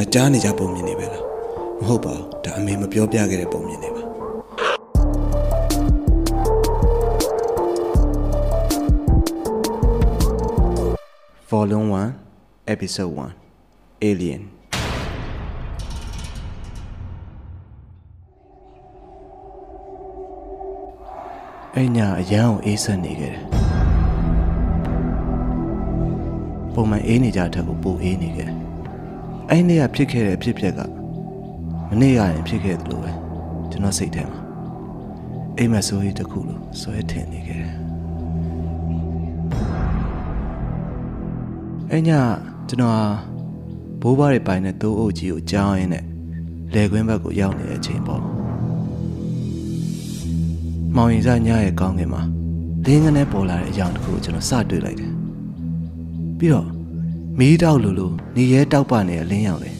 ဒါကြားနေကြပုံမြင်နေပဲလားမဟုတ်ပါဘူးဒါအမေမပြောပြခဲ့တဲ့ပုံမြင်နေပါ Volume 1 Episode 1 Alien အဲ့ညအရန်ကိုအေးဆက်နေခဲ့တယ်ပုံမှန်အေးနေကြတဲ့ထက်ကိုပိုအေးနေခဲ့တယ် အဲ့နေ့ကဖြစ်ခဲ့တဲ့အဖြစ်အပျက်ကမနေ့ကရင်ဖြစ်ခဲ့သလိုပဲကျွန်တော်စိတ်ထဲမှာအိမ်မက်ဆိုးကြီးတစ်ခုလိုဆွဲထင်နေခဲ့တယ်အဲ့ညကျွန်တော်ဟာဘိုးဘွားတွေပိုင်တဲ့တိုးအုပ်ကြီးကိုကြောင်းရင်းနဲ့လေကွင်းဘက်ကိုရောက်နေတဲ့အချိန်ပေါ့မောင်ရင်စားညရဲ့ကောင်းကင်မှာလင်းကနေပေါ်လာတဲ့အကြောင်းတစ်ခုကိုကျွန်တော်စတွေ့လိုက်တယ်ပြီးတော့ မီးတောက်လိုလိုနေရဲတောက်ပနေတဲ့အလင်းရောင်တယ်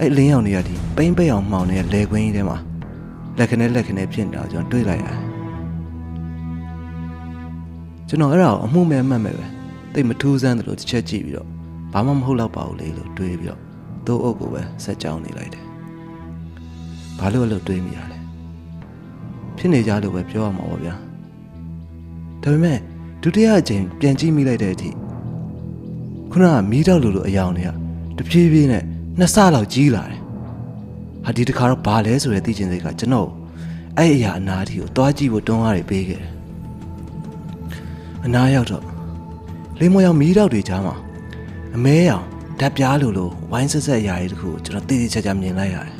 အဲ့အလင်းရောင်တွေကဒီပိမ့်ပိတ်အောင်မှောင်နေတဲ့လေကွင်းကြီးထဲမှာလက်ခနဲ့လက်ခနဲ့ဖြစ်နေတာကိုကျွန်တော်တွေ့လိုက်ရတယ်ကျွန်တော်အဲ့ဒါကိုအမှုမဲ့မှတ်မဲ့ပဲတိတ်မထူးဆန်းသလိုတစ်ချက်ကြည့်ပြီးတော့ဘာမှမဟုတ်တော့ပါဘူးလေလို့တွေးပြီးတော့သူ့အုပ်ကိုပဲဆက်ကြောင်းနေလိုက်တယ်ဘာလို့အဲ့လိုတွေးမိရလဲဖြစ်နေကြလို့ပဲပြောရမှာပေါ့ဗျာဒါပေမဲ့ဒုတိယအကြိမ်ပြန်ကြည့်မိလိုက်တဲ့အထိ ခုနကမီးတောက်လိုလိုအယောင်တွေကတဖြည်းဖြည်းနဲ့နှစ်ဆလောက်ကြီးလာတယ်ဟာဒီတစ်ခါတော့ဘာလဲဆိုတဲ့သိချင်စိတ်ကကျွန်တော်အဲ့အရာအနာတီကိုတွားကြည့်ဖို့တွန်းအားတွေပေးခဲ့တယ်အနာရောက်တော့လိမ္မော်ရောင်မီးတောက်တွေကြားမှာအမဲရောင်ဓာတ်ပြားလိုလိုဝိုင်းဆက်ဆက်အရာတွေတခုကိုကျွန်တော်တည်တည်ချာချာမြင်လိုက်ရတယ်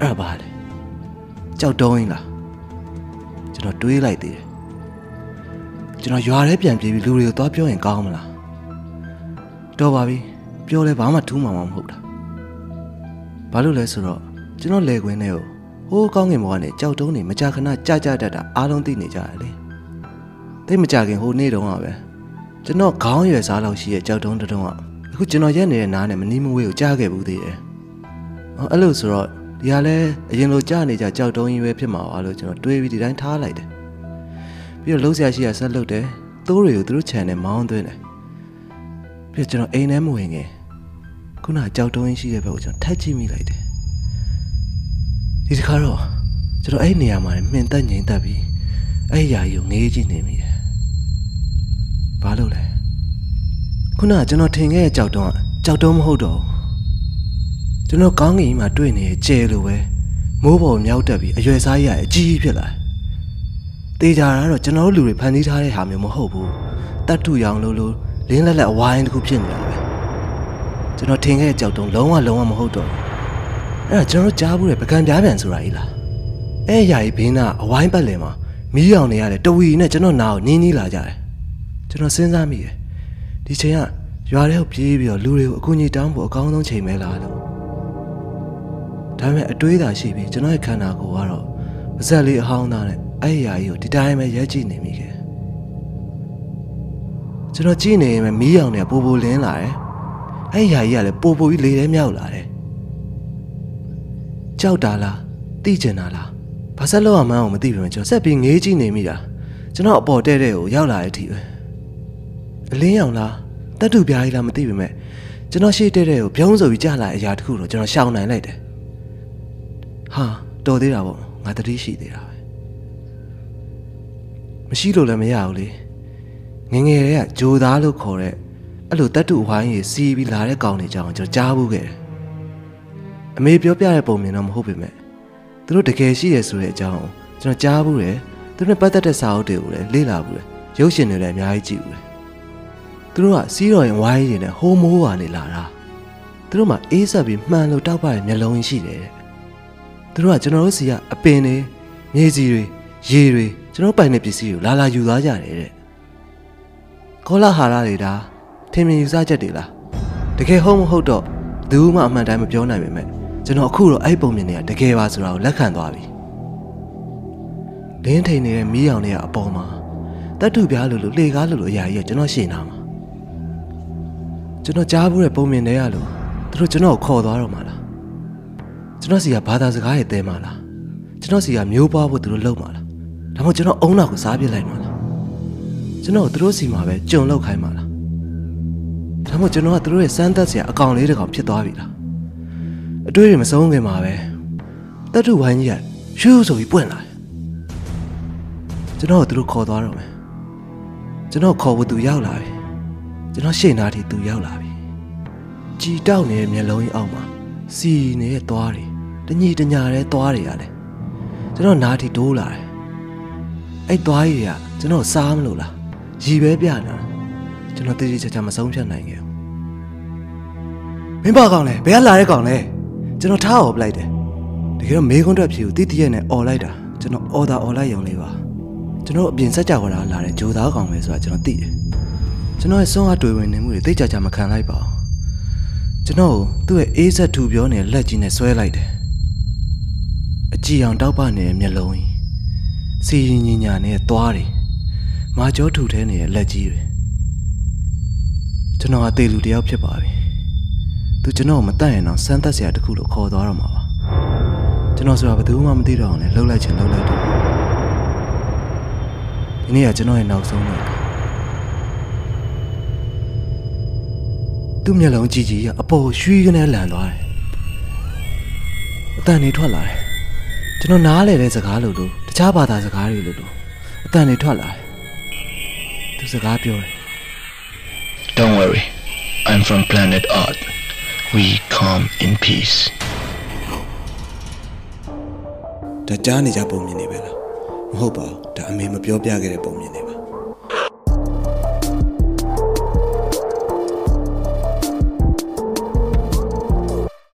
အဲ့ဒါဘာလဲကြောက်တုံးရင်လားကျွန်တော်တွေးလိုက်သေးတယ်ကျွန်တော်ရွာထဲပြန်ပြေးပြီးလူတွေကိုသွားပြောရင်ကောင်းမလား တော်ပါပြီပြောလဲဘာမှထူးမှာမဟုတ်တာဘာလို့လဲဆိုတော့ကျွန်တော်လေခွင်းထဲကိုဟိုးကောင်းငင်ဘဝနဲ့ကြောက်တုံးနေမကြခဏကြကြတတ်တာအားလုံးသိနေကြတယ်လေသိမကြခင်ဟိုနေ့တုန်းကပဲကျွန်တော်ခေါင်းရွယ်စားလောက်ရှိရဲ့ကြောက်တုံးတုံးကအခုကျွန်တော်ရက်နေတဲ့နားနဲ့မနီးမဝေးကိုကြားခဲ့ဘူးသေးတယ်အော်အဲ့လိုဆိုတော့ဒီဟာလဲအရင်လိုကြားနေကြကြောက်တုံးကြီးပဲဖြစ်မှာပါလို့ကျွန်တော်တွေးပြီးဒီတိုင်းထားလိုက်တယ်ပြီးတော့လှုပ်ရှားရှိရဆက်လုပ်တယ်သိုးတွေကိုသူတို့ခြံနဲ့မောင်းသွင်းတယ် ပြီးတော့ကျွန်တော်အိမ်ထဲမဝင်ခင်ခုနကကြောက်တုံးကြီးရှိတဲ့ဘက်ကိုကျွန်တော်ထပ်ကြည့်မိလိုက်တယ်ဒီတစ်ခါတော့ကျွန်တော်အဲ့နေရာမှာမှင်သက်ငြိမ်သက်ပြီးအဲ့ຢာကြီးကိုငေးကြည့်နေမိတယ်ဘာလို့လဲခုနကကျွန်တော်ထင်ခဲ့တဲ့ကြောက်တုံးကကြောက်တုံးမဟုတ်တော့ဘူးကျွန်တော်ကောင်းကင်ကြီးမှာတွေ့နေတဲ့ကျဲလိုပဲမိုးပေါ်မြောက်တက်ပြီးအရွယ်စားကြီးကအကြီးကြီးဖြစ်လာတယ်တေးကြတာတော့ကျွန်တော်တို့လူတွေဖန်တီးထားတဲ့ဟာမျိုးမဟုတ်ဘူးတတ်တူရောင်လို့လို့ လင်းလက်လက်အဝိုင်းတစ်ခုဖြစ်နေတာပဲကျွန်တော်ထင်ခဲ့တဲ့ကြောက်တုံးလုံးဝလုံးဝမဟုတ်တော့ဘူးအဲ့ဒါကျွန်တော်တို့ကြားဘူးတဲ့ပကံပြားပြန်ဆိုတာကြီးလားအဲ့ຢာကြီးဘင်းနာအဝိုင်းပတ်လည်မှာမီးရောင်နေရတယ်တဝီနဲ့ကျွန်တော်နာကိုနင်းနီးလာကြတယ်ကျွန်တော်စဉ်းစားမိတယ်ဒီချိန်ကရွာထဲကိုပြေးပြီးတော့လူတွေကိုအကူအညီတောင်းဖို့အကောင်းဆုံးချိန်ပဲလားလို့ဒါပေမဲ့အတွေးသာရှိပြီးကျွန်တော်ရဲ့ခန္ဓာကိုယ်ကတော့ပါဇက်လေးအဟောင်းသားနဲ့အဲ့ဒီအရာကြီးကိုဒီတိုင်းပဲရက်ကြည့်နေမိခဲ့ ကျွန်တော်ကြည့်နေရင်ပဲမီးရောင်တွေကပိုပိုလင်းလာတယ်အဲ့ဒီအရာကြီးကလည်းပိုပိုပြီးလေထဲမြောက်လာတယ်ကြောက်တာလားသိကျင်တာလားဘာဆက်လို့မှန်းအောင်မသိဘူးကျွန်တော်ဆက်ပြီးငေးကြည့်နေမိတာကျွန်တော်အပေါ်တဲ့တဲ့ကိုရောက်လာတဲ့အထိပဲအလင်းရောင်လားတတ်တူပြားကြီးလားမသိပေမဲ့ကျွန်တော်ရှေ့တဲ့တဲ့ကိုပြုံးဆိုပြီးကြာလာအရာတခုတော့ကျွန်တော်ရှောင်နိုင်လိုက်တယ်ဟာတော်သေးတာပေါ့ငါတတိရှိသေးတာပဲမရှိလို့လည်းမရဘူးလေ ငငယ်တွေကဂျိုသားလို့ခေါ်တဲ့အဲ့လိုတတ်တူဝိုင်းကြီးစီးပြီးလာတဲ့ကောင်တွေကြောင်ကျွန်တော်ကြားဘူးခဲ့တယ်အမေပြောပြတဲ့ပုံမြင်တော့မဟုတ်ပေမဲ့သူတို့တကယ်ရှိရဆိုတဲ့အကြောင်းကျွန်တော်ကြားဘူးတယ်သူတို့နဲ့ပတ်သက်တဲ့စာအုပ်တွေကိုလည်းလေ့လာဘူးတယ်ရုပ်ရှင်တွေလည်းအများကြီးကြည့်ဘူးတယ်သူတို့ကစီးတော်ရင်ဝိုင်းရည်နဲ့ဟိုးမိုးပါနေလာတာသူတို့မှအေးဆက်ပြီးမှန်လို့တောက်ပတဲ့မျက်လုံးရှိတယ်တဲ့သူတို့ကကျွန်တော်တို့စီကအပင်တွေမြေစီတွေရေတွေကျွန်တော်ပိုင်တဲ့ပစ္စည်းကိုလာလာယူသွားကြတယ်တဲ့ ကောလာဟာရတွေဒါထင်မြင်ယူဆချက်တွေလားတကယ်ဟုတ်မဟုတ်တော့ဘူးမှအမှန်တိုင်းမပြောနိုင်ပေမဲ့ကျွန်တော်အခုတော့အဲ့ပုံမြင်နေတာတကယ်ပါဆိုတာကိုလက်ခံသွားပြီလင်းထိန်နေတဲ့မီးရောင်တွေကအပေါ်မှာတတ်တူပြားလို့လို့လှေကားလို့လို့အရာကြီးကကျွန်တော်ရှင်းနာမှာကျွန်တော်ကြားဘူးတဲ့ပုံမြင်တွေကလို့သူတို့ကျွန်တော်ကိုခေါ်သွားတော့မှာလားကျွန်တော်စီကဘာသာစကားတွေတဲမှာလားကျွန်တော်စီကမျိုးပွားဖို့သူတို့လုပ်မှာလားဒါမှမဟုတ်ကျွန်တော်အုံနောက်ကိုစားပြစ်လိုက်မှာလား ကျွန်တော်သူတို့စီမှာပဲကြုံလောက်ခိုင်းမှာလားဒါမှမဟုတ်ကျွန်တော်ကသူတို့ရဲ့စမ်းသက်စရာအကောင်လေးတစ်ကောင်ဖြစ်သွားပြီလားအတွေးတွေမဆုံးခင်မှာပဲတတ်ထုဝိုင်းကြီးကရှူးဆိုပြီးပွင့်လာတယ်ကျွန်တော်ကသူတို့ခေါ်သွားတော့မယ်ကျွန်တော်ခေါ်ဖို့သူရောက်လာပြီကျွန်တော်ရှေ့နားထိသူရောက်လာပြီကြည်တောက်နေတဲ့မျက်လုံးကြီးအောက်မှာစီနေတဲ့သွားတွေတညီတညာတဲ့သွားတွေရတယ်ကျွန်တော်နားထိတိုးလာတယ်အဲ့သွားကြီးတွေကကျွန်တော်စားမလို့လား ရည်ပဲပြတာကျွန်တော်တိတိကျကျမဆုံးဖြတ်နိုင်ခဲ့ဘူးမင်းပါကောင်လဲဘယ်ကလာတဲ့ကောင်လဲကျွန်တော်ထားအောင်ပလိုက်တယ်တကယ်တော့မေခွန်းတက်ဖြေကိုတိတိရဲ့နဲ့អော်လိုက်တာကျွန်တော် order អော်လိုက်ရုံလေးပါကျွန်တော်အပြင်ဆက်ကြွားတာလာတဲ့ဂျိုသားကောင်ပဲဆိုတာကျွန်တော်သိတယ်ကျွန်တော်ရဲ့စွမ်းအားတွေ့ဝင်နေမှုတွေတိတ်ကြကြမခံလိုက်ပါဘူးကျွန်တော်ကိုသူ့ရဲ့အေးဆက်ထူပြောနေတဲ့လက်ကြီးနဲ့ဆွဲလိုက်တယ်အကြည့်အောင်တောက်ပနေတဲ့မျက်လုံးကြီးစီရင်ညင်ညာနဲ့သွားတယ် မာကျောထူထဲနေတဲ့လက်ကြီးတွေကျွန်တော်အသေးလူတယောက်ဖြစ်ပါပြီသူကျွန်တော်ကိုမတတ်ရင်တော့စမ်းသပ်စရာတစ်ခုလို့ခေါ်သွားတော့မှာပါကျွန်တော်ဆိုတာဘယ်သူမှမသိတော့အောင်လဲလှုပ်လိုက်ချင်လှုပ်လိုက်တော့ဒီနေ့ကကျွန်တော်ရဲ့နောက်ဆုံးနေ့သူ့မျက်လုံးကြည့်ကြည့်ကအပေါ်ရွှေကနေလန်သွားတယ်အတန်နေထွက်လာတယ်ကျွန်တော်နားလေတဲ့စကားလို့လို့တခြားဘာသာစကားတွေလို့လို့အတန်နေထွက်လာတယ် သူစကားပြောတယ် Don't worry, I'm from planet Earth. We come in peace. ဒါကြားနေကြပုံမြင်နေပဲလားမဟုတ်ပါဘူးဒါအမေမပြောပြခဲ့တဲ့ပုံမြင်နေပါ